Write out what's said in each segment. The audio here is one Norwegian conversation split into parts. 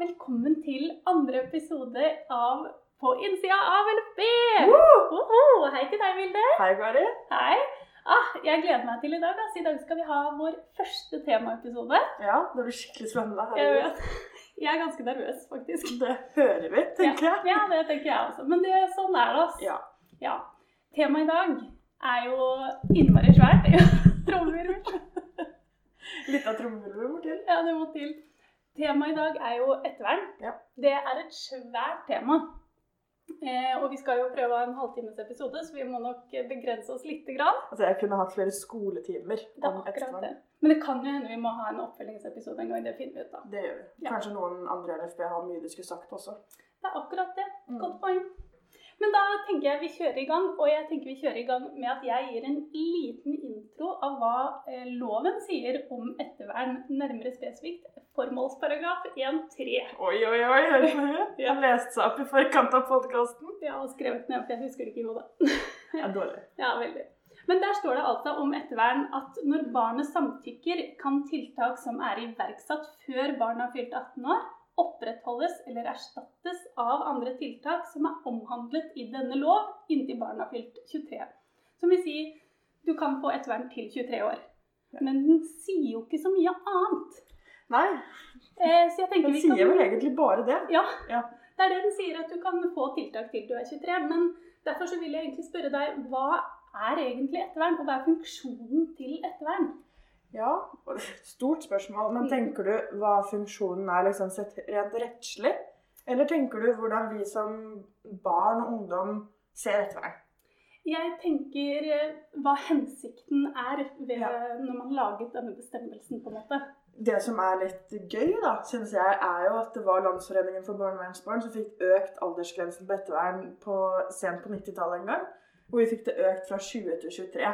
velkommen til andre episode av På innsida av LFB! Uh! Woho! Hei til deg, Vilde. Hei, Kari. Hei. Ah, jeg gleder meg til i dag. Altså. I dag skal vi ha vår første temaepisode. Ja, det blir skikkelig spennende. Herregud. jeg er ganske nervøs, faktisk. Det hører vi, tenker jeg. Ja, det tenker jeg også. Men det, sånn er det, altså. Ja. Ja. Temaet i dag er jo innmari svært. Trommevirvel. Litt av trommevirvel må til. Ja, det må til. Temaet i dag er jo ettervern. Ja. Det er et svært tema. Eh, og vi skal jo prøve å ha en halvtimes episode, så vi må nok begrense oss litt. grann. Altså, jeg kunne hatt flere skoletimer Det om ettervern. det. Men det kan jo hende vi må ha en oppfølgingsepisode en gang. Det finner vi ut av. Det gjør vi. Ja. Kanskje noen andre i LFB har mye de skulle sagt også. Det er akkurat det. Mm. Godt poeng. Men da tenker jeg vi kjører i gang, og jeg tenker vi kjører i gang med at jeg gir en liten intro av hva eh, loven sier om ettervern, nærmere spesifikt formålsparagraf 1-3. Oi, oi, oi, hører du det? Jeg leste seg opp i forkant av podkasten. Ja, og skrevet ned, for jeg husker det ikke i hodet. Det er dårlig. Ja, veldig. Men der står det altså om ettervern at når barnet samtykker, kan tiltak som er iverksatt før barnet har fylt 18 år, opprettholdes eller erstattes av andre tiltak som er omhandlet i denne lov inntil barnet har fylt 23. Som vil si, du kan få ettervern til 23 år. Men den sier jo ikke så mye annet. Nei, Eh, så jeg tenker den vi sier kan... vel egentlig bare det. Ja, Ja. det er det den sier, at du kan få tiltak til du er 23. Men derfor så vil jeg egentlig spørre deg, hva er egentlig ettervern, og hva er funksjonen til ettervern? Ja, stort spørsmål. Men tenker du hva funksjonen er liksom sett rent rettslig? Eller tenker du hvordan vi som barn og ungdom ser etter deg? Jeg tenker eh, hva hensikten er ved, Ja. når man laget denne bestemmelsen, på en måte. Det som er litt gøy, da, synes jeg, er jo at det var Landsforeningen for barnevernsbarn som fikk økt aldersgrensen på ettervern på, sent på 90-tallet en gang. Hvor vi fikk det økt fra 20 til 23.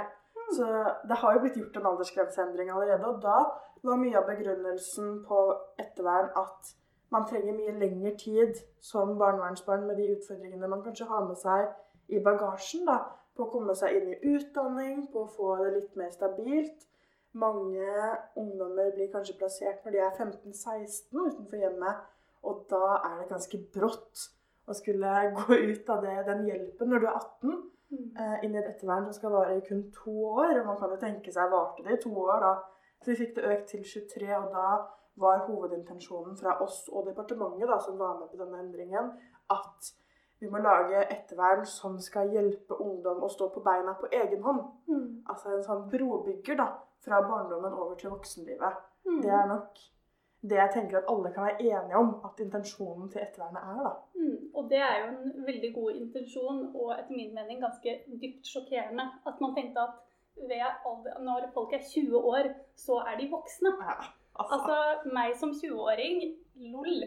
Så det har jo blitt gjort en aldersgrenseendring allerede. Og da var mye av begrunnelsen på ettervern at man trenger mye lengre tid som barnevernsbarn med de utfordringene man kanskje har med seg i bagasjen. da, På å komme seg inn i utdanning, på å få det litt mer stabilt. Mange ungdommer blir kanskje plassert når de er 15-16 utenfor hjemmet, og da er det ganske brått å skulle gå ut av det, den hjelpen når du er 18, eh, inn i et ettervern som skal vare i kun to år. Og man kan jo tenke seg varte det i to år, da. Så vi fikk det økt til 23, og da var hovedintensjonen fra oss og departementet da, som var med på denne endringen, at vi må lage ettervern som skal hjelpe ungdom å stå på beina på egen hånd. Mm. Altså en sånn brobygger da, fra barndommen over til voksenlivet. Mm. Det er nok det jeg tenker at alle kan være enige om at intensjonen til ettervernet er. da. Mm. Og det er jo en veldig god intensjon, og etter min mening ganske dypt sjokkerende. At man tenkte at alder, når folk er 20 år, så er de voksne. Ja, altså, Altså, meg som 20-åring, lol.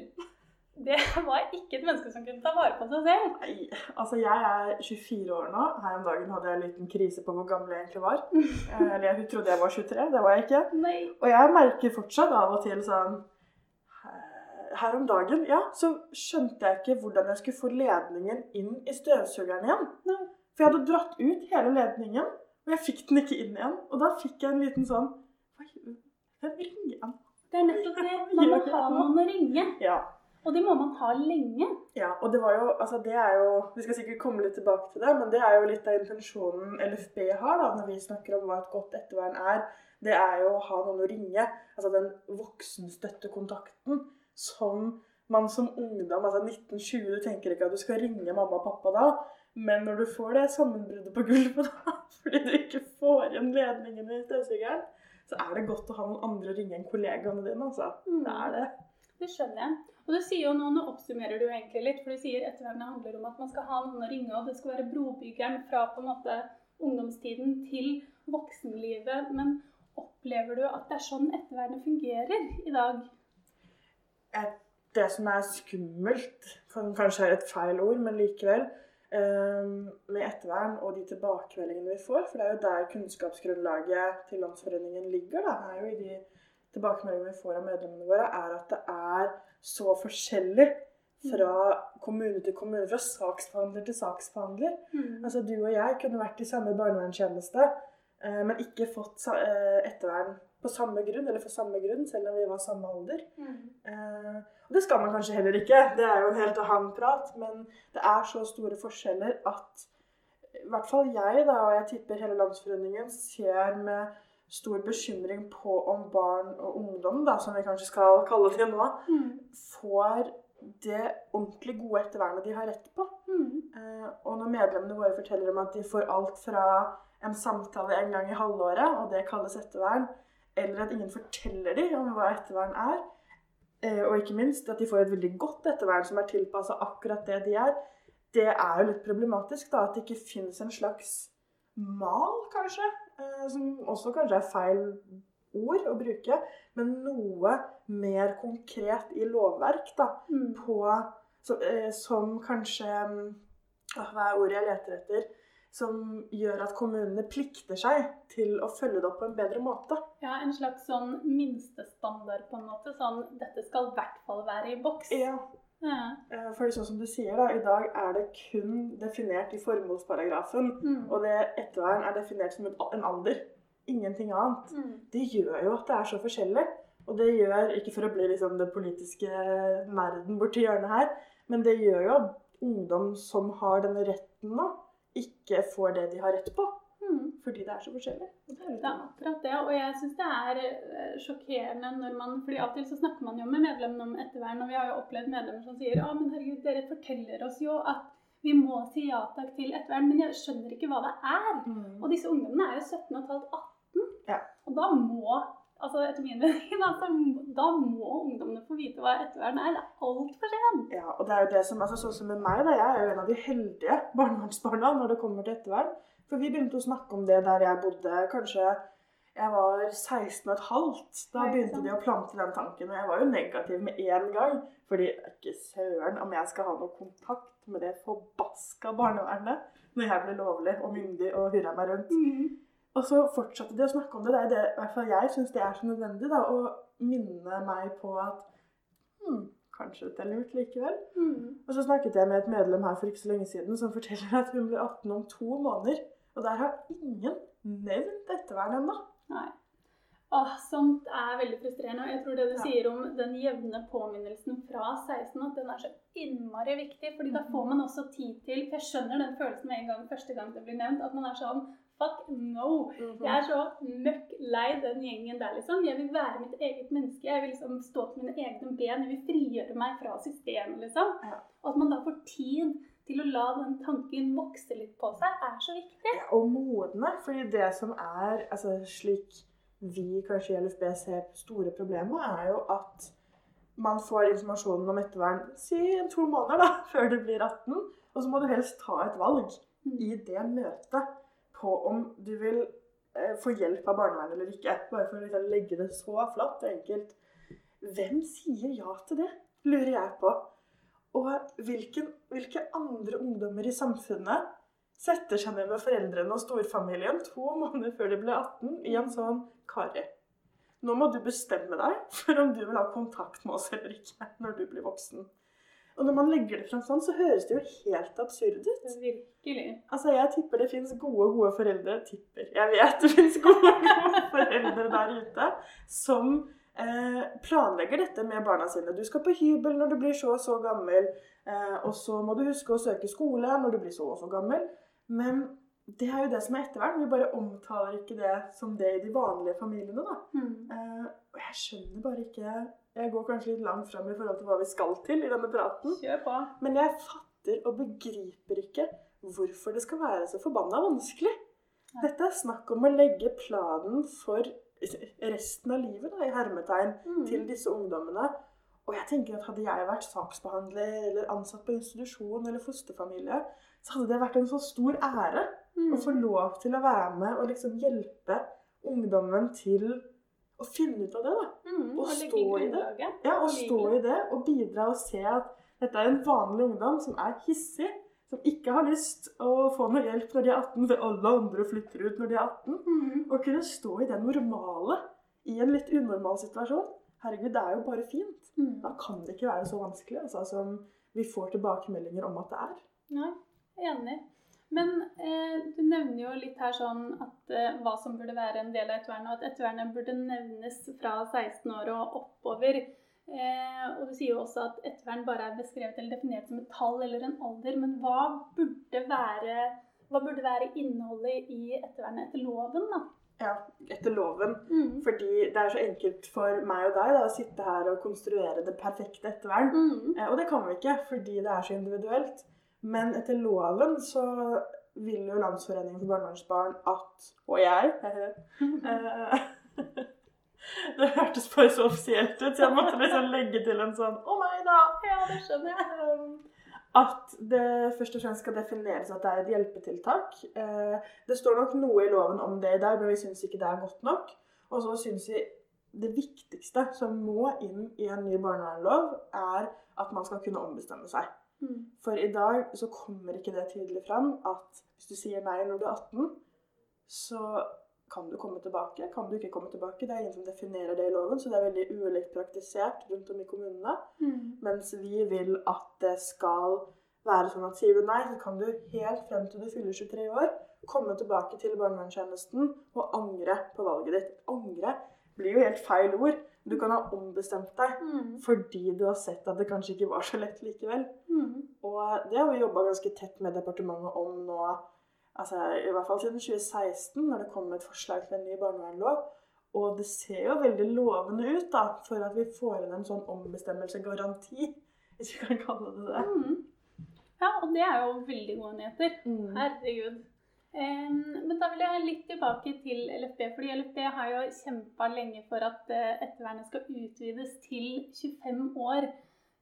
Det var ikke et menneske som kunne ta vare på seg selv. nei, altså jeg er 24 år nå. Her om dagen hadde jeg en liten krise på hvor gammel jeg egentlig var. Eh, Eller jeg trodde jeg var 23, det var jeg ikke. Nei. Og jeg merker fortsatt av og til sånn Her om dagen, ja, så skjønte jeg ikke hvordan jeg skulle få ledningen inn i støvsugeren igjen. Nei. For jeg hadde dratt ut hele ledningen, og jeg fikk den ikke inn igjen. Og da fikk jeg en liten sånn Oi, Hvem ringer jeg? Det er nettopp det. Man må ha noen å ringe. Ja. Og det må man ha lenge. Ja, og det var jo, altså det er jo, Vi skal sikkert komme litt tilbake til det, men det er jo litt av intensjonen LFB har da, når vi snakker om hva et godt ettervern er. Det er jo å ha noen å ringe. Altså den voksenstøttekontakten som man som ungdom, altså 1920, du tenker ikke at du skal ringe mamma og pappa da, men når du får det sammenbruddet på gulvet da, fordi du ikke får igjen ledningen i støvsugeren, så er det godt å ha noen andre å ringe enn kollegaene dine, altså. Mm. Det er det. Det skjønner jeg. Og du sier jo nå, nå oppsummerer du egentlig litt, for du sier ettervernet handler om at man skal ha noen å ringe, og det skal være brobyggeren fra på en måte ungdomstiden til voksenlivet. Men opplever du at det er sånn ettervernet fungerer i dag? Det som er skummelt, kan kanskje er et feil ord, men likevel, eh, med ettervern og de tilbakemeldingene vi får, for det er jo der kunnskapsgrunnlaget til Landsforeningen ligger, da, er jo i de tilbakemeldingene vi får av medlemmene våre, er at det er så forskjellig fra kommune til kommune, fra saksbehandler til saksbehandler. Mm. Altså Du og jeg kunne vært i samme barnevernstjeneste, eh, men ikke fått eh, ettervern på samme grunn, eller for samme grunn, selv om vi var samme alder. Mm. Eh, og det skal man kanskje heller ikke, det er jo en helt annen prat, men det er så store forskjeller at i hvert fall jeg, da, og jeg tipper hele Landsforeningen, ser med stor bekymring på om barn og ungdom, da, som vi kanskje skal kalle det nå, Mm. får det ordentlig gode ettervernet de har rett på. Mm. Eh, og når medlemmene våre forteller om at de får alt fra en samtale en gang i halvåret, og det kalles ettervern, eller at ingen forteller dem om hva ettervern er, eh, og ikke minst at de får et veldig godt ettervern som er tilpassa akkurat det de er, det er jo litt problematisk, da, at det ikke finnes en slags mal, kanskje, som også kanskje er feil ord å bruke, men noe mer konkret i lovverk, da, Mm. på, som, eh, som kanskje mm, ah, Hva er ordet jeg leter etter? Som gjør at kommunene plikter seg til å følge det opp på en bedre måte. Ja, en slags sånn minstestandard på en måte. Sånn dette skal i hvert fall være i boks. Ja, Ja. eh, for sånn som du sier, da, i dag er det kun definert i formålsparagrafen. Mm. Og det ettervern er definert som en en alder. Ingenting annet. Mm. Det gjør jo at det er så forskjellig. Og det gjør, ikke for å bli liksom den politiske nerden borti hjørnet her, men det gjør jo at ungdom som har denne retten nå, ikke får det de har rett på. Fordi det er så forskjellig. Og det er litt Det er akkurat det, og jeg syns det er eh, sjokkerende når man fordi av og til så snakker man jo med medlemmene om ettervern, og vi har jo opplevd medlemmer som sier ja, men herregud, dere forteller oss jo at vi må si ja takk til ettervern, men jeg skjønner ikke hva det er. Mm. Og disse ungdommene er jo 17 15 18. Ja. Og da må altså etter min mening, altså, da må ungdommene få vite hva ettervern er. Det er altfor sent. Ja, og det er jo det som, altså Sånn som med meg, da. Jeg er jo en av de heldige barnevernsbarna når det kommer til ettervern. For vi begynte å snakke om det der jeg bodde kanskje jeg var 16 og et halvt. Da begynte de å plante den tanken. Og jeg var jo negativ med en gang. Fordi ikke søren om jeg skal ha noe kontakt med det forbaska barnevernet når jeg blir lovlig og myndig og hurra meg rundt. Og så fortsatte de å snakke om det. Det er det i hvert fall jeg syns det er så nødvendig. da, Å minne meg på at hm, kanskje dette er lurt likevel. Mm. Og så snakket jeg med et medlem her for ikke så lenge siden som forteller at hun blir 18 om to måneder. Og der har ingen nevnt ettervern ennå. Åh, sånt er veldig frustrerende. Og jeg tror det du Ja. sier om den jevne påminnelsen fra 16, at den er så innmari viktig. fordi da får man også tid til jeg skjønner den følelsen med en gang første gang det blir nevnt, at man er sånn Fuck no! Jeg er så møkk lei den gjengen der, liksom. Jeg vil være mitt eget menneske. Jeg vil liksom stå på mine egne ben. Jeg vil frigjøre meg fra systemet, liksom. Ja. Og at man da får tid til å la den tanken vokse litt på seg, er så viktig. Ja, og modne. fordi det som er altså slik vi kanskje i LFB ser store problemer, er jo at man får informasjonen om ettervern si to måneder da, før du blir 18. Og så må du helst ta et valg i det møtet på om du vil eh, få hjelp av barnevernet eller ikke. Bare for å liksom legge det så flatt og enkelt. Hvem sier ja til det, lurer jeg på. Og hvilken, hvilke andre ungdommer i samfunnet setter seg ned med foreldrene og storfamilien to måneder før de blir 18 i en sånn Kari, nå må du bestemme deg for om du vil ha kontakt med oss eller ikke når du blir voksen. Og når man legger det frem sånn, så høres det jo helt absurd ut. Virkelig. Altså, jeg tipper det fins gode, gode foreldre Tipper. Jeg vet det fins gode, gode foreldre der ute som planlegger dette med barna sine. Du skal på hybel når du blir så og så gammel, eh, og så må du huske å søke skole når du blir så og så gammel. Men det er jo det som er ettervern. Vi bare omtaler ikke det som det i de vanlige familiene, da. Mm. Eh, og jeg skjønner bare ikke Jeg går kanskje litt langt fram i forhold til hva vi skal til i denne praten. Men jeg fatter og begriper ikke hvorfor det skal være så forbanna vanskelig. Dette er snakk om å legge planen for resten av livet, da, i hermetegn, Mm. til disse ungdommene. Og jeg tenker at hadde jeg vært saksbehandler eller ansatt på institusjon eller fosterfamilie, så hadde det vært en så stor ære Mm. å få lov til å være med og liksom hjelpe ungdommen til å finne ut av det. da. Mm. og, Og stå i det. Ja, Og stå i det og bidra og se at dette er en vanlig ungdom som er hissig, som ikke har lyst å få noe hjelp når de er 18, for alle andre flytter ut når de er 18. Mm. og kunne stå i det normale i en litt unormal situasjon. Herregud, det er jo bare fint. Mm. Da kan det ikke være så vanskelig altså, som vi får tilbakemeldinger om at det er. Nei, enig. Men eh, du nevner jo litt her sånn at eh, hva som burde være en del av ettervernet, og at ettervernet burde nevnes fra 16 år og oppover. Eh, og du sier jo også at ettervern bare er beskrevet eller definert som et tall eller en alder. Men hva burde være, hva burde være innholdet i ettervernet etter loven, da? Ja, etter loven. Mm. Fordi det er så enkelt for meg og deg da, å sitte her og konstruere det perfekte ettervern. Mm. Eh, og det kan vi ikke, fordi det er så individuelt. Men etter loven så vil jo Landsforeningen for barnevernsbarn at Og jeg eh, Det hørtes bare så offisielt ut, så jeg måtte liksom legge til en sånn Å nei da! Ja, det skjønner jeg. Um, At det først og fremst skal defineres at det er et hjelpetiltak. Eh, Det står nok noe i loven om det i dag, men vi syns ikke det er godt nok. Og så syns vi det viktigste som må inn i en ny barnevernlov, er at man skal kunne ombestemme seg. Mm. For i dag så kommer ikke det tydelig fram at hvis du sier nei når du er 18, så kan du komme tilbake. Kan du ikke komme tilbake? Det er ingen som definerer det i loven, så det er veldig ulikt praktisert rundt om i kommunene. Mm. Mens vi vil at det skal være sånn at sier du nei, så kan du helt frem til du fyller 23 år komme tilbake til barnevernstjenesten og angre på valget ditt. Angre blir jo helt feil ord. Du kan ha ombestemt deg Mm. fordi du har sett at det kanskje ikke var så lett likevel. Mm. Og det har vi jobba ganske tett med departementet om nå, altså i hvert fall siden 2016, når det kom et forslag til en ny barnevernlov. Og det ser jo veldig lovende ut da, for at vi får inn en sånn ombestemmelsegaranti, hvis vi kan kalle det det. Mm. Ja, og det er jo veldig gode nyheter. Mm. Herregud. Um, men da vil jeg litt tilbake til LFB, fordi LFB har jo kjempa lenge for at eh, ettervernet skal utvides til 25 år.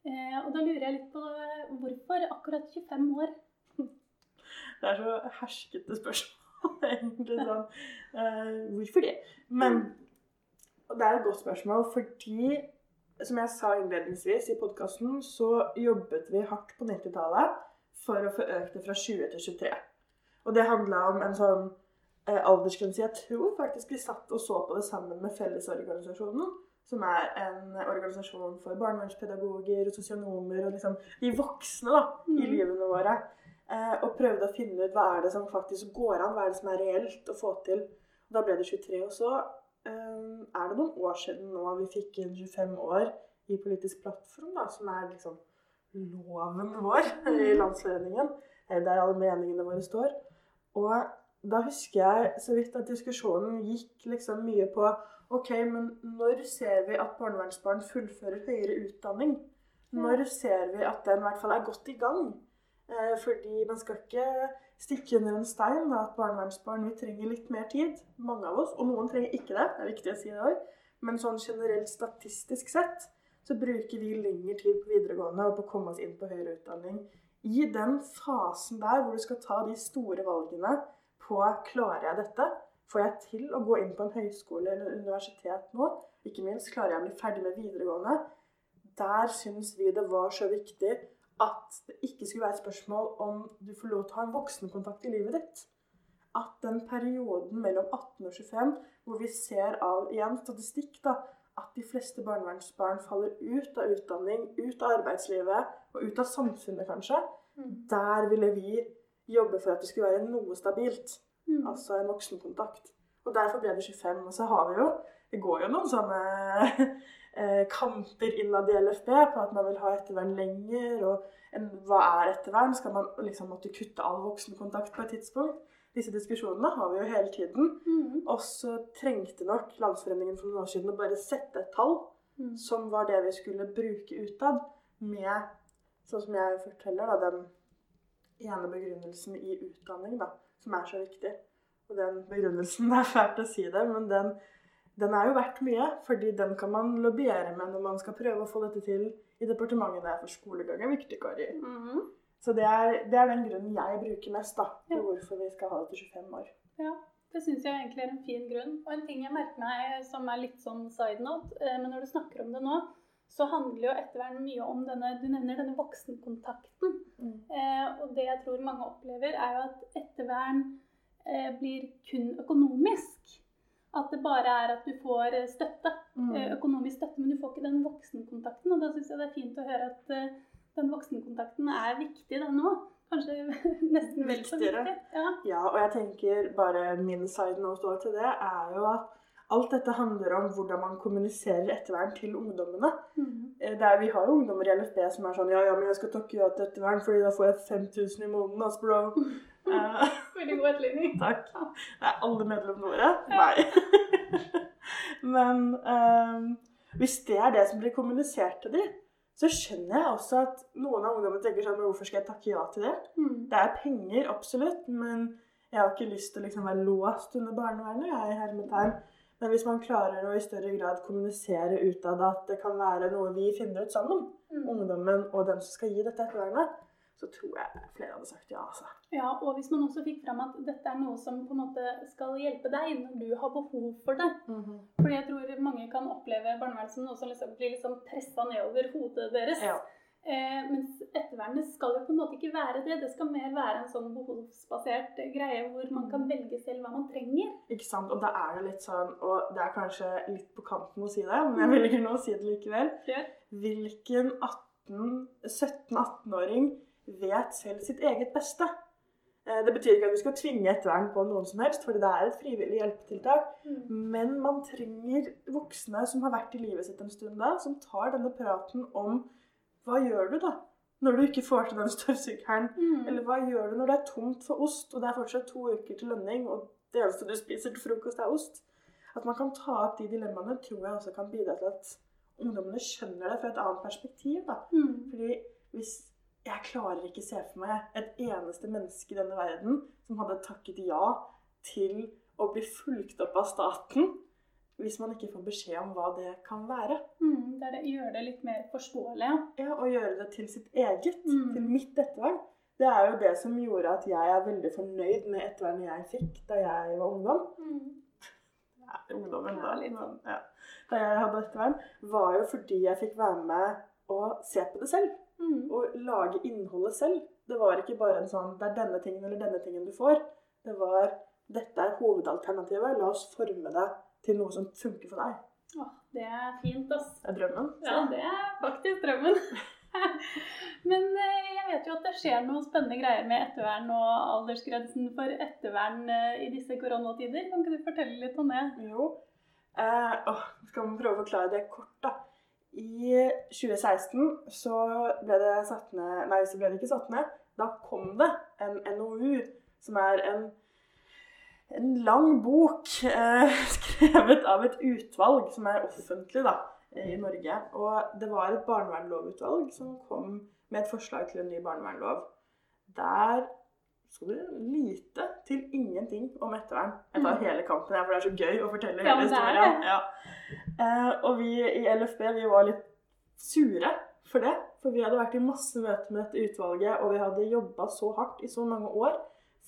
Uh, og da lurer jeg litt på eh, hvorfor akkurat 25 år? Det er så herskete spørsmål, egentlig sånn. Uh, hvorfor det? Men det er et godt spørsmål, fordi som jeg sa innledningsvis i podkasten, så jobbet vi hardt på 90-tallet for å få økt det fra 20 til 23. Og det handla om en sånn uh, aldersgrense Jeg tror faktisk vi satt og så på det sammen med Fellesorganisasjonen, som er en organisasjon for barnevernspedagoger og sosionomer og liksom de voksne da, i Mm. livene våre. Eh, og prøvde å finne ut hva er det som faktisk går an, hva er det som er reelt å få til. Og da ble det 23. Og så eh, er det noen år siden nå vi fikk inn 25 år i politisk plattform, da, som er liksom loven vår i Landsforeningen, eh, der alle meningene våre står. Og da husker jeg så vidt at diskusjonen gikk liksom mye på OK, men når ser vi at barnevernsbarn fullfører høyere utdanning? Når ser vi at den i hvert fall er godt i gang? Eh, fordi man skal ikke stikke under en stein da, at barnevernsbarn vi trenger litt mer tid. Mange av oss. Og noen trenger ikke det. Det er viktig å si det òg. Men sånn generelt statistisk sett så bruker vi lengre tid på videregående og på å komme oss inn på høyere utdanning. I den fasen der hvor du skal ta de store valgene på klarer jeg dette? Får jeg til å gå inn på en høyskole eller universitet nå? Ikke minst klarer jeg å bli ferdig med videregående? Der syns vi det var så viktig at det ikke skulle være et spørsmål om du får lov til å ha en voksenkontakt i livet ditt. At den perioden mellom 18 og 25, hvor vi ser av igjen statistikk da, at de fleste barnevernsbarn faller ut av utdanning, ut av arbeidslivet og ut av samfunnet kanskje, der ville vi jobbe for at det skulle være noe stabilt. Mm. Altså en voksenkontakt. Og derfor ble det 25. Og så har vi jo Det går jo noen sånne kamper innad i LFB på at man vil ha ettervern lenger. Og en, hva er ettervern? Skal man liksom måtte kutte all voksenkontakt på et tidspunkt? Disse diskusjonene har vi jo hele tiden. Mm. Og så trengte nok Landsforeningen for noen år siden å bare sette et tall Mm. som var det vi skulle bruke utad, med, sånn som jeg forteller, da, den ene begrunnelsen i utdanning, da, som er så viktig. Og den begrunnelsen, det er fælt å si det, men den, den er jo verdt mye, fordi den kan man lobbyere med når man skal prøve å få dette til i er for skolegang er viktig, Kari. Mm. Så det er, det er den grunnen jeg bruker mest, da, Ja. hvorfor vi skal ha det til 25 år. Ja, det syns jeg egentlig er en fin grunn. Og en ting jeg merker meg som er litt sånn side note, eh, men når du snakker om det nå, så handler jo ettervern mye om denne du nevner denne voksenkontakten. Eh, og det jeg tror mange opplever, er jo at ettervern eh, blir kun økonomisk. At det bare er at du får eh, støtte, Mm. eh, økonomisk støtte, men du får ikke den voksenkontakten. Og da syns jeg det er fint å høre at eh, den voksenkontakten er viktig, den nå. kanskje nesten vel så viktig. Ja. Ja, og jeg tenker bare min side note til det, er jo at alt dette handler om hvordan man kommuniserer ettervern til ungdommene. Mm. Der, er, vi har jo ungdommer i LFB som er sånn Ja, ja, men jeg skal takke ja til ettervern, fordi da får jeg 5000 i måneden, ass, bro. Eh, Veldig god etterligning. takk. Er alle medlemmene våre? Nei. men um, hvis det er det som blir kommunisert til dem, så skjønner jeg også at noen av ungdommene tenker sånn hvorfor skal jeg takke ja til det? Mm. Det er penger, absolutt, men jeg har ikke lyst til å liksom være låst under barnevernet. jeg er hermetegn. Men hvis man klarer å i større grad kommunisere utad at det kan være noe vi finner ut sammen, Mm. ungdommen og den som skal gi dette ettervernet, så tror jeg flere hadde sagt ja. altså. Ja, og hvis man også fikk fram at dette er noe som på en måte skal hjelpe deg når du har behov for det. Fordi jeg tror mange kan oppleve barnevern som noe som liksom blir liksom pressa nedover hodet deres. Ja. Eh, mens ettervernet skal jo på en måte ikke være det. Det skal mer være en sånn behovsbasert greie hvor man kan velge selv hva man trenger. Ikke sant? Og da er det litt sånn, og det er kanskje litt på kanten å si det, men jeg velger nå å si det likevel. Hvilken 17-18-åring vet selv sitt eget beste? Eh, Det betyr ikke at vi skal tvinge ettervern på noen som helst, fordi det er et frivillig hjelpetiltak. Men man trenger voksne som har vært i livet sitt en stund da, som tar denne praten om hva gjør du da? Når du ikke får til den støvsugeren. Mm. Eller hva gjør du når det er tomt for ost, og det er fortsatt to uker til lønning, og det eneste du spiser til frokost, er ost? At man kan ta opp de dilemmaene, tror jeg også kan bidra til at ungdommene skjønner det fra et annet perspektiv. da. Mm. Fordi hvis jeg klarer ikke se for meg et eneste menneske i denne verden som hadde takket ja til å bli fulgt opp av staten, hvis man ikke får beskjed om hva det kan være. Mm. Det er det, gjør det litt mer forståelig. Ja. Og gjøre det til sitt eget, Mm. til mitt ettervern. Det er jo det som gjorde at jeg er veldig fornøyd med ettervernet jeg fikk da jeg var ungdom. Mm. Ja, ungdommen da, men, sånn. ja. Da jeg hadde ettervern, var jo fordi jeg fikk være med og se på det selv. Mm. og lage innholdet selv. Det var ikke bare en sånn Det er denne tingen eller denne tingen du får. Det var Dette er hovedalternativet. La oss forme det til noe som funker for deg. Åh, det er fint, ass. Det er drømmen. Ja, det er faktisk drømmen. Men eh, jeg vet jo at det skjer noen spennende greier med ettervern og aldersgrensen for ettervern eh, i disse koronatider. Kan ikke du fortelle litt om det? Jo. Eh, å, skal vi prøve å forklare det kort, da. I 2016 så ble det satt ned Nei, så ble det ikke satt ned. Da kom det en NOU, som er en, en lang bok eh, skrevet av et utvalg som er offentlig da, i Norge. Og det var et barnevernlovutvalg som kom med et forslag til en ny barnevernlov. Der sto det lite til ingenting om ettervern. Jeg tar Mm. hele kampen her, for det er så gøy å fortelle hele ja, historien. Ja. Eh, og vi i LFB vi var litt sure for det. For vi hadde vært i masse møter med dette utvalget, og vi hadde jobba så hardt i så mange år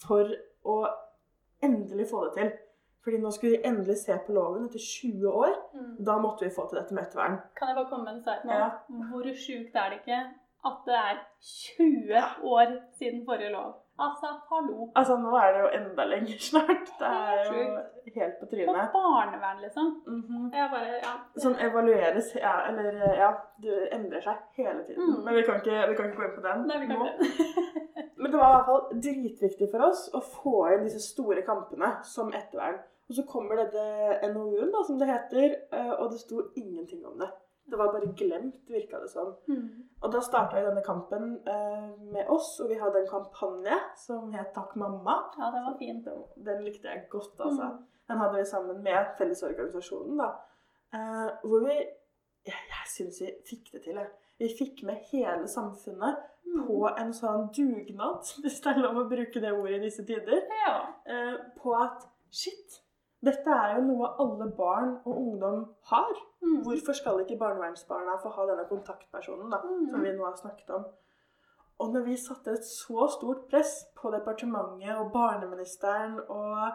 for å endelig få det til. Fordi nå skulle vi endelig se på loven etter 20 år. Da måtte vi få til dette med ettervern. Kan jeg bare komme med en sak nå? Ja. Hvor sjukt er det ikke at det er 20 år siden forrige lov? Altså, hallo. Altså, nå er det jo enda lenger snart. Det er jo helt på På trynet. barnevern, liksom. Mhm. Jeg bare, ja. Som evalueres ja, Eller ja, det endrer seg hele tiden. Mm. Men vi kan, ikke, vi kan ikke gå inn på den Nei, vi kan nå. ikke. Men det var i hvert fall dritviktig for oss å få inn disse store kampene som ettervern. Og så kommer dette NOU-en, da, som det heter, eh, og det sto ingenting om det. Det var bare glemt, virka det som. Mm. Og da starta denne kampen eh, med oss, og vi hadde en kampanje som het Takk mamma. Ja, det var fint. Den, den likte jeg godt, altså. Mm. Den hadde vi sammen med Fellesorganisasjonen, da. Eh, hvor vi Jeg, jeg syns vi fikk det til, jeg. Vi fikk med hele samfunnet Mm. på en sånn dugnad, hvis det er lov å bruke det ordet i disse tider, Ja. eh, på at shit, dette er jo noe alle barn og ungdom har. Mm. Hvorfor skal ikke barnevernsbarna få ha denne kontaktpersonen da, Mm. som vi nå har snakket om? Og når vi satte et så stort press på departementet og barneministeren og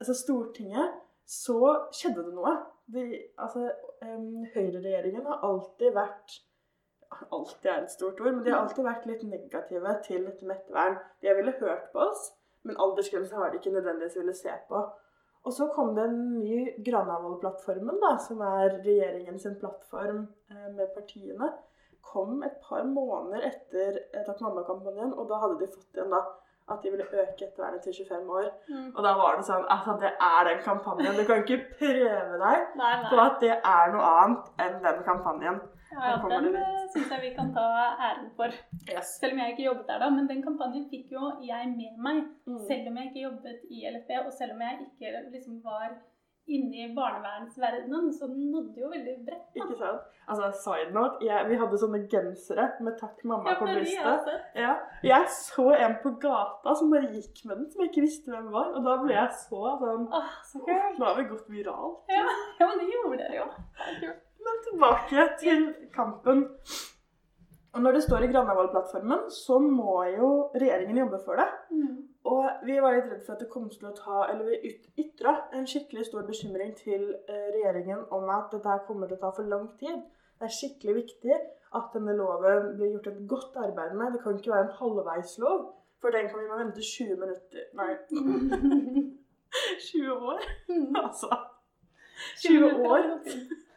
altså Stortinget, så skjedde det noe. Vi, altså, um, Høyreregjeringen har alltid vært Alltid er et stort ord, men de har alltid vært litt negative til dette med ettervern. De har ville hørt på oss, men aldersgrense har de ikke nødvendigvis ville se på. Og så kom det en ny Granavolden-plattformen, som er regjeringens plattform eh, med partiene. kom et par måneder etter Takk mamma-kampanjen, og da hadde de fått igjen da at de ville øke ettervernet til 25 år. Mm. Og da var det sånn Altså, det er den kampanjen. Du kan ikke prøve deg Nei, på at det er noe annet enn den kampanjen. Ja, ja, den det syns jeg vi kan ta æren for. Yes. Selv om jeg ikke jobbet der da. Men den kampanjen fikk jo jeg med meg. Mm. Selv om jeg ikke jobbet i LFB, og selv om jeg ikke liksom var inne i barnevernsverdenen, så den nådde jo veldig bredt. Ikke sant? Altså, side note, jeg, vi hadde sånne gensere med 'takk mamma' Ja, på brystet. Ja. Jeg så en på gata som bare gikk med den, som jeg ikke visste hvem var. Og da ble jeg så sånn ah, så «Åh, kult. Nå har vi gått viralt. Ja, ja, men det gjorde dere jo. Det. Men tilbake til kampen. Og når det står i Granavolden-plattformen, så må jo regjeringen jobbe for det. Mm. Og vi var litt redd for at det kom til å ta Eller vi yt- ytra en skikkelig stor bekymring til eh, regjeringen om at dette kommer til å ta for lang tid. Det er skikkelig viktig at denne loven blir gjort et godt arbeid med. Det kan ikke være en halvveislov, for den kan vi må vente 20 minutter Nei, 20 år. Mm. Altså 20 år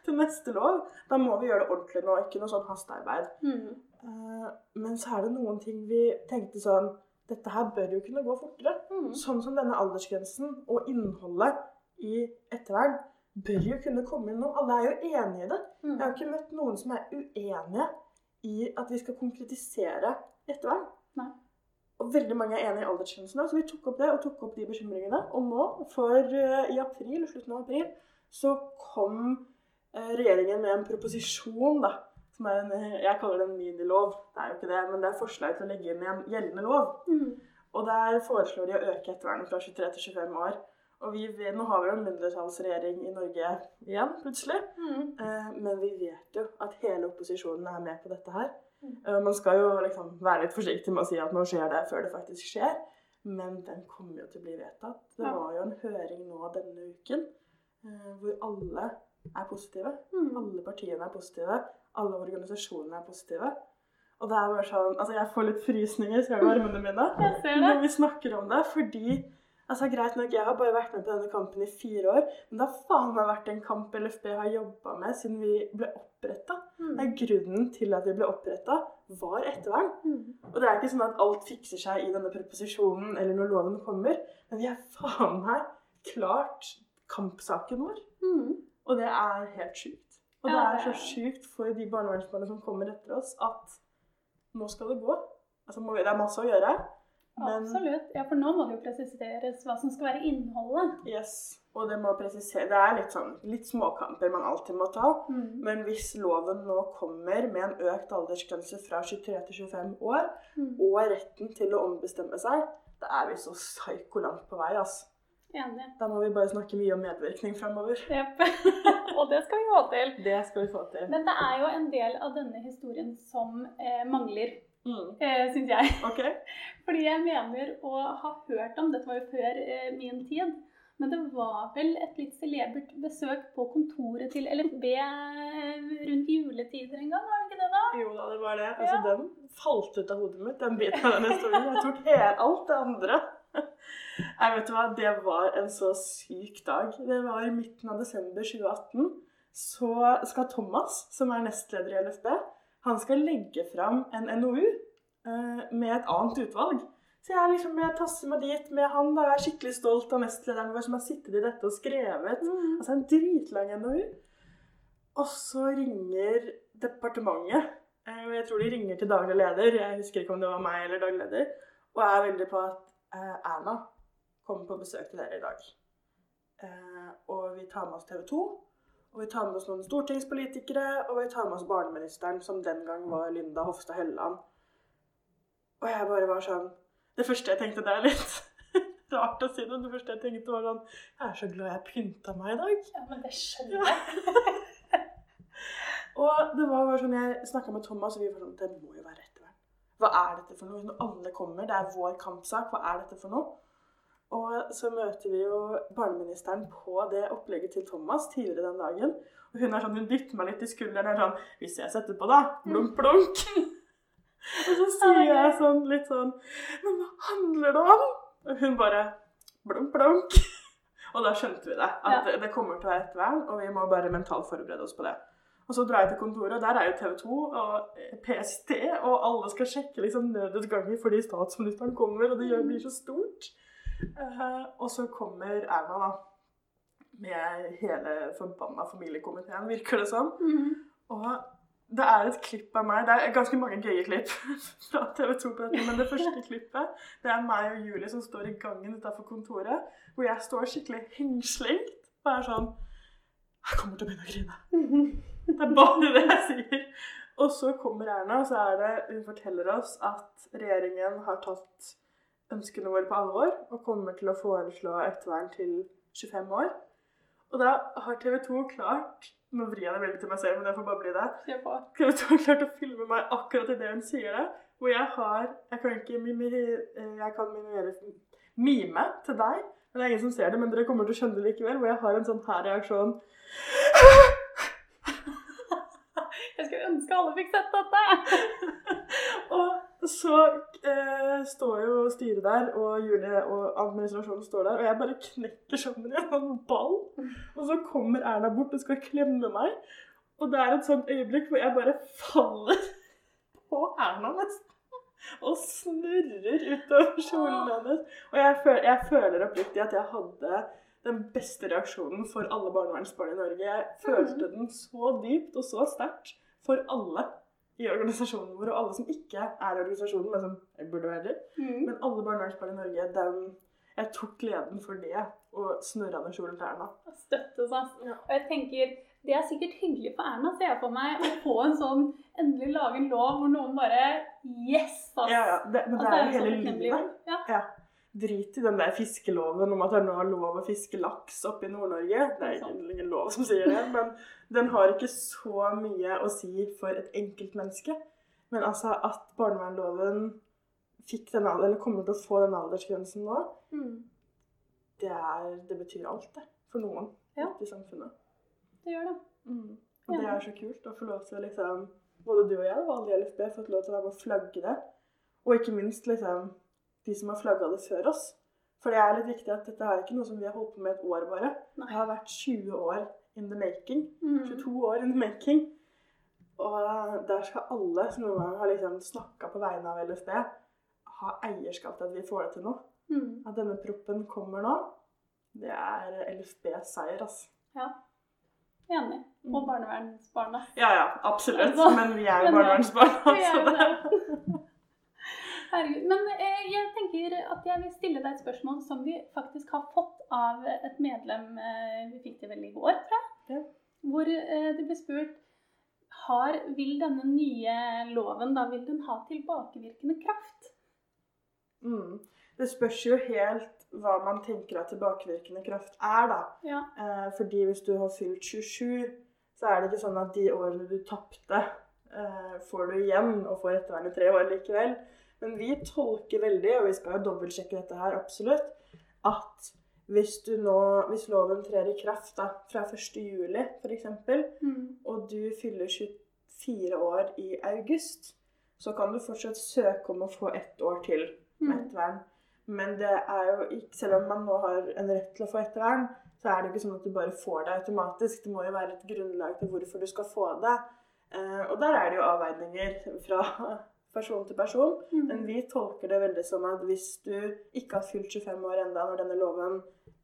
til neste lov. Da må vi gjøre det ordentlig nå, ikke noe sånn hastearbeid. Mm. Uh, men så er det noen ting vi tenkte sånn Dette her bør jo kunne gå fortere. Mm. Sånn som denne aldersgrensen og innholdet i ettervern bør jo kunne komme inn nå. Alle er jo enige i det. Mm. Jeg har ikke møtt noen som er uenige i at vi skal konkretisere ettervern. Nei. Og veldig mange er enig i aldersgrensene, så vi tok opp det og tok opp de bekymringene. Og nå, for eh, i april, slutten av april, så kom regjeringen med en proposisjon, da. Som er en, eh, jeg kaller det en minilov. Det er jo ikke det, men det er forslag til å legge inn i en gjeldende lov. Mm. Og der foreslår de å øke ettervernet fra 23 til 25 år. Og vi nå har vi jo en mindretallsregjering i Norge igjen, plutselig. Mm. Eh, men vi vet jo at hele opposisjonen er med på dette her. Mm. Eh, man skal jo liksom være litt forsiktig med å si at nå skjer det før det faktisk skjer. Men den kommer jo til å bli vedtatt. Det var jo en høring nå denne uken eh, hvor alle er positive. Mm. Alle partiene er positive. Alle organisasjonene er positive. Og det er bare sånn Altså, jeg får litt frysninger, i armene mine? Når vi snakker om det, fordi Altså, Greit nok, jeg har bare vært med på denne kampen i fire år, men det har faen meg vært en kamp LFB har jobba med siden vi ble oppretta. Mm. Grunnen til at vi ble oppretta, var ettervern. Mm. Og det er ikke sånn at alt fikser seg i denne proposisjonen eller når loven kommer, men vi har faen meg klart kampsaken vår. Mm. Og det er helt sjukt. Og det er så sjukt for de barnevernsbarna som kommer etter oss, at nå skal det gå. Altså, det er masse å gjøre. Men Absolutt. Ja, for nå må det jo presiseres hva som skal være innholdet. yes, og det må presisere Det er litt sånn litt småkamper man alltid må ta. Mm. Men hvis loven nå kommer med en økt aldersgrense fra 23 til 25 år, Mm. og retten til å ombestemme seg, da er vi så psyko langt på vei, ass. Enig. Da må vi bare snakke mye om medvirkning framover. Yep. Og det skal vi få til. Det skal vi få til. Men det er jo en del av denne historien som eh, mangler, Mm. eh, syns jeg. Okay. Fordi jeg mener å ha hørt om Dette var jo før eh, min tid. Men det var vel et litt celebert besøk på kontoret til LFB rundt juletider en gang? Var det ikke det, da? Jo da, det var det. Altså, Den falt ut av hodet mitt, den biten av den historien. Jeg tok helt alt det andre. Nei, vet du hva, det var en så syk dag. Det var i midten av desember 2018. Så skal Thomas, som er nestleder i LFB, han skal legge fram en NOU eh, med et annet utvalg. Så jeg, liksom, jeg tasser meg dit med han. da Jeg er skikkelig stolt av nestlederen vår som har sittet i dette og skrevet Mm. Altså en dritlang NOU. Og så ringer departementet. eh, jeg tror de ringer til daglig leder. Jeg husker ikke om det var meg eller daglig leder. Og jeg er veldig på at eh, Erna kommer på besøk til dere i dag. Eh, og vi tar med oss TV 2. Og vi tar med oss noen stortingspolitikere. Og vi tar med oss barneministeren, som den gang var Linda Hofstad Helleland. Og jeg bare var sånn Det første jeg tenkte, det er litt rart å si det, det første jeg tenkte var sånn Jeg er så glad jeg pynta meg i dag. Ja, men det skjønner jeg. Og det var bare sånn, jeg snakka med Thomas, og vi var sånn Det må jo være ettervern. Hva er dette for noe? Når alle kommer, det er vår kampsak, hva er dette for noe? Og så møter vi jo barneministeren på det opplegget til Thomas tidligere den dagen. Og hun er sånn, hun dytter meg litt i skulderen og er sånn Vi ses etterpå, da. Blunk, blunk. og så sier jeg sånn litt sånn Men hva handler det om? Og hun bare Blunk, blunk. Og da skjønte vi det. At Ja. det kommer til å være ettervern, og vi må bare mentalt forberede oss på det. Og så drar jeg til kontoret, og der er jo TV 2 og PST, og alle skal sjekke liksom nødutganger fordi statsministeren kommer, og det gjør- blir så stort. Eh, og så kommer Erna, da. Med hele forbanna familiekomiteen, virker det som. Mhm. Og det er et klipp av meg Det er ganske mange gøye klipp fra TV 2 på dette, men det første klippet det er meg og Julie som står i gangen utenfor kontoret, hvor jeg står skikkelig hengslengt og er sånn Jeg kommer til å begynne å grine. Det er bare det jeg sier. Og så kommer Erna, og så er det Hun forteller oss at regjeringen har tatt ønskene våre på alvor og kommer til å foreslå ettervern til 25 år. Og da har TV 2 klart Nå vrir jeg det veldig til meg selv, men jeg får bare bli det. TV 2 har klart å filme meg akkurat idet hun sier det. Hvor jeg har Jeg kan ikke mimere Jeg kan mime til deg, men det er ingen som ser det. Men dere kommer til å skjønne det likevel. Hvor jeg har en sånn her reaksjon. Jeg skulle ønske alle fikk sett dette. Og så eh, står jo styret der, og Julie og administrasjonen står der, og jeg bare knekker sammen i en sånn ball. Og så kommer Erna bort og skal klemme meg. Og det er et sånt øyeblikk hvor jeg bare faller på Erna nesten. Og snurrer utover kjolen hennes. Og jeg føler, jeg føler oppriktig at jeg hadde den beste reaksjonen for alle barnevernsbarn i Norge. Jeg følte den så dypt og så sterkt for alle i organisasjonen vår, og alle som ikke er i organisasjonen, men som jeg burde være. Mhm. Men alle barnevernsbarn i Norge, den, jeg tok gleden for det, og snurra ned Erna. Støtte, altså. Ja. Og jeg tenker, det er sikkert hyggelig for Erna, ser jeg for meg, å få en sånn Endelig lage en lov hvor noen bare Yes! ass. Ja, ja, det, men Altså, det er jo hele takknemlig livet. Ja. Ja. Drit i den der fiskeloven om at det nå er lov å fiske laks oppe i Nord-Norge. Det er egentlig ingen lov som sier det, men den har ikke så mye å si for et enkeltmenneske. Men altså at barnevernloven fikk den alder, eller kommer til å få den aldersgrensen nå, Mm. det, er, det betyr alt, det. For noen Ja. i samfunnet. Det gjør det. Og det er så kult å få lov til å liksom Både du og jeg og alle i LFB har fått lov til å være med å flagge det. Og ikke minst liksom de som har flagga det før oss. For det er litt viktig at dette er ikke noe som vi har holdt på med et år bare. Nei. Det har vært 20 år in the making. Mm. 22 år in the making. Og der skal alle som noen gang har liksom snakka på vegne av LSB, ha eierskap til at vi får det til nå. Mm. At denne proppen kommer nå, det er LFBs seier, altså. Ja. Enig. Og barnevernsbarna. Ja, ja, absolutt. Men vi er jo barnevernsbarna, er så det- Herregud. Men eh, jeg tenker at jeg vil stille deg et spørsmål som vi faktisk har fått av et medlem eh, Vi fikk det vel i går, tror jeg. Ja. Hvor eh, det ble spurt har, Vil denne nye loven da, vil den ha tilbakevirkende kraft? Mm. Det spørs jo helt hva man tenker at tilbakevirkende kraft er, da. Ja. Eh, fordi hvis du har fylt 27, så er det ikke sånn at de årene du tapte, eh, får du igjen og får ettervern i tre år likevel. Men vi tolker veldig, og vi skal jo dobbeltsjekke dette her absolutt, at hvis, du nå, hvis loven trer i kraft da, fra 1. juli f.eks., Mm. og du fyller 24 år i august, så kan du fortsatt søke om å få ett år til med Mm. ettervern. Men det er jo ikke, selv om man nå har en rett til å få ettervern, så er det ikke sånn at du bare får det automatisk. Det må jo være et grunnlag til hvorfor du skal få det. Eh, og der er det jo avveininger fra person til person. Mm. Men vi tolker det veldig som at hvis du ikke har fylt 25 år enda når denne loven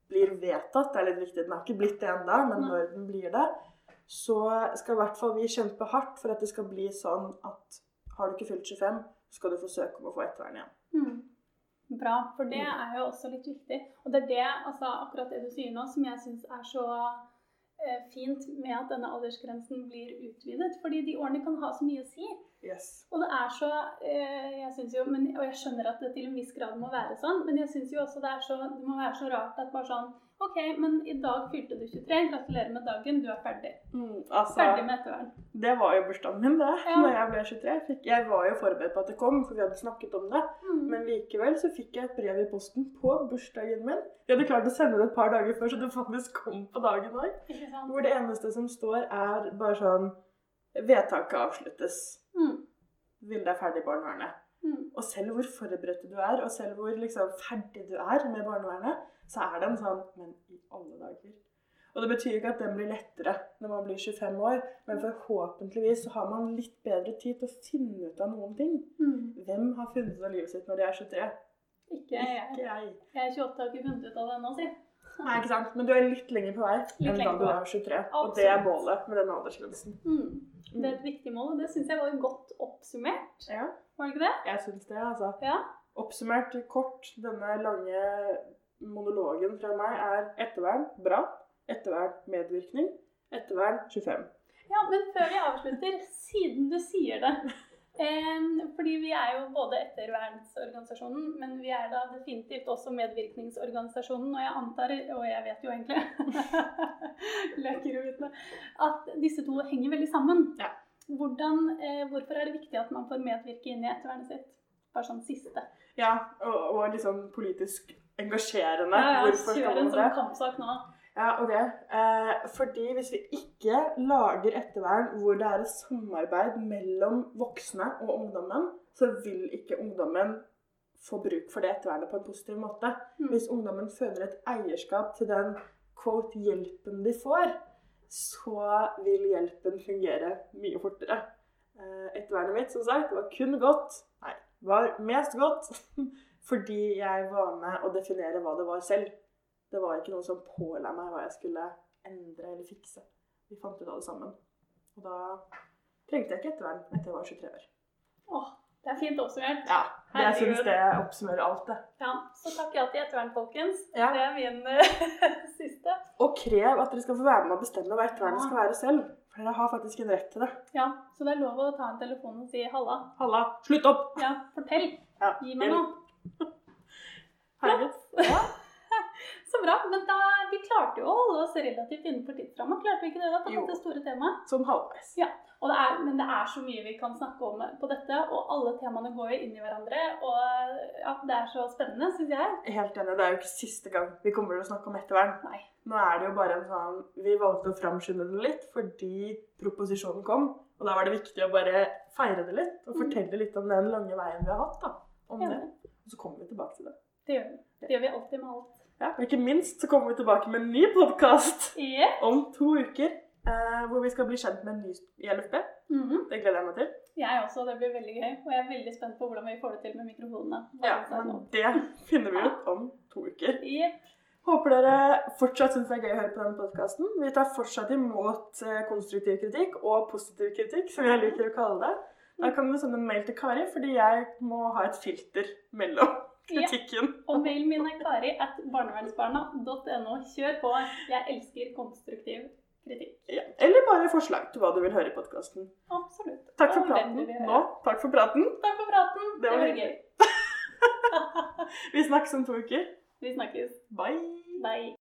blir vedtatt, det er litt viktig, den har ikke blitt det enda, men når den blir det, så skal i hvert fall vi kjempe hardt for at det skal bli sånn at har du ikke fylt 25, så skal du få søke om å få ettervern igjen. Mm. Bra, for det er jo også litt viktig. Og det er det, altså akkurat det du sier nå, som jeg syns er så eh, fint med at denne aldersgrensen blir utvidet. Fordi de årene kan ha så mye å si. Yes. Og det er så eh, jeg synes jo, men, Og jeg skjønner at det til en viss grad må være sånn, men jeg syns jo også det, så, det må være så rart at bare sånn OK, men i dag fylte du 23. Gratulerer med dagen. Du er ferdig. Mm, altså, Ferdig med ettervern. det var jo bursdagen min, det. Ja. Når jeg ble 23. Jeg, fikk, jeg var jo forberedt på at det kom, for vi hadde snakket om det. Mm. Men likevel så fikk jeg et brev i posten på bursdagen min. Vi hadde klart å sende det et par dager før, så det faktisk kom på dagen òg. Hvor det eneste som står, er bare sånn Vedtaket avsluttes. Mm. Vilde er ferdig i barnevernet. Mm. Og selv hvor forberedt du er, og selv hvor liksom ferdig du er med barnevernet, så er det en sånn Men i alle dager. Og det betyr ikke at den blir lettere når man blir 25 år, men forhåpentligvis så har man litt bedre tid til å finne ut av noen ting. Mm. Hvem har funnet ut av livet sitt når de er 23? Ikke jeg. Ikke jeg. Jeg er 28 og har ikke funnet ut av det ennå, si. Nei, ikke sant? Men du er litt lenger på vei enn da du er 23. Og det er målet med denne aldersgrensen. Mm. Det er et viktig mål, og det syns jeg var godt oppsummert. Ja, Var det ikke det? jeg syns det, altså. Ja. Oppsummert kort, denne lange monologen fra meg er ettervern bra, ettervern medvirkning, ettervern 25. Ja, men før vi avslutter, siden du sier det Fordi vi er jo både ettervernsorganisasjonen, men vi er da definitivt også medvirkningsorganisasjonen. Og jeg antar, og jeg vet jo egentlig at disse to henger veldig sammen. Ja. Hvordan, eh, hvorfor er det viktig at man får medvirke inn i ettervernet sitt? Bare sånn siste. Ja, og, og sånn politisk engasjerende. Ja, ja, Hvorfor skal kjør man en det? sånn kampsak nå. Ja, ok. Eh, fordi hvis vi ikke lager ettervern hvor det er et samarbeid mellom voksne og ungdommen, så vil ikke ungdommen få bruk for det ettervernet på en positiv måte. Mm. Hvis ungdommen føler et eierskap til den quote, hjelpen de får, så vil hjelpen fungere mye fortere. Eh, ettervernet mitt, som sagt, var kun godt. Nei, var mest godt fordi jeg var med å definere hva det var selv. Det var ikke noen som påla meg hva jeg skulle endre eller fikse. Vi fant ut av det sammen. Og da trengte jeg ikke ettervern etter jeg var 23 år. Åh, det er fint oppsummert. Ja, jeg Herregud. syns det oppsummerer alt, det. Ja, så takk ja til ettervern, folkens. Ja. Det er min eh, siste. Og krev at dere skal få være med å bestemme hva ettervernet Ja. skal være selv. For dere har faktisk en rett til det. Ja, så det er lov å ta en telefon og si 'halla'. Halla, slutt opp! Ja, fortell. Ja, Gi meg noe. Herregud. Ja. Så bra. Men da, vi klarte jo å holde oss relativt innenfor tidsramma. Klarte vi ikke det da på Jo. dette store temaet? Sånn halvveis. Ja. Det er, men det er så mye vi kan snakke om på dette, og alle temaene går jo inn i hverandre. Og ja, det er så spennende, syns jeg. Helt enig. Det er jo ikke siste gang vi kommer til å snakke om ettervern. Nei. Nå er det jo bare en sånn Vi valgte å framskynde det litt fordi proposisjonen kom. Og da var det viktig å bare feire det litt og Mm. fortelle litt om den lange veien vi har hatt. da, om Ja. det. Og så kommer vi tilbake til det. Det gjør vi. Det gjør vi alltid med alt. Ja, og Ikke minst så kommer vi tilbake med en ny podkast Yeah. om to uker. Eh, hvor vi skal bli kjent med en ny i LFB. -hmm. Det gleder jeg meg til. Jeg også. Det blir veldig gøy. Og jeg er veldig spent på hvordan vi får det til med mikrofonene. Ja, men det finner vi ut om to uker. Yep. Håper dere fortsatt syns det er gøy å høre på denne podkasten. Vi tar fortsatt imot eh, konstruktiv kritikk og positiv kritikk, som jeg liker å kalle det. Da kan du sende en mail til Kari, fordi jeg må ha et filter mellom Ja. kritikken. Og mailen min er kari at barnevernsbarna.no. Kjør på. Jeg elsker konstruktiv kritikk. Ja. Eller bare forslag til hva du vil høre i podkasten. Absolutt. Takk for praten nå. Takk for praten. Takk for praten. Det var gøy. hyggelig. Vi snakkes om to uker. Vi snakkes. Bye. Bye.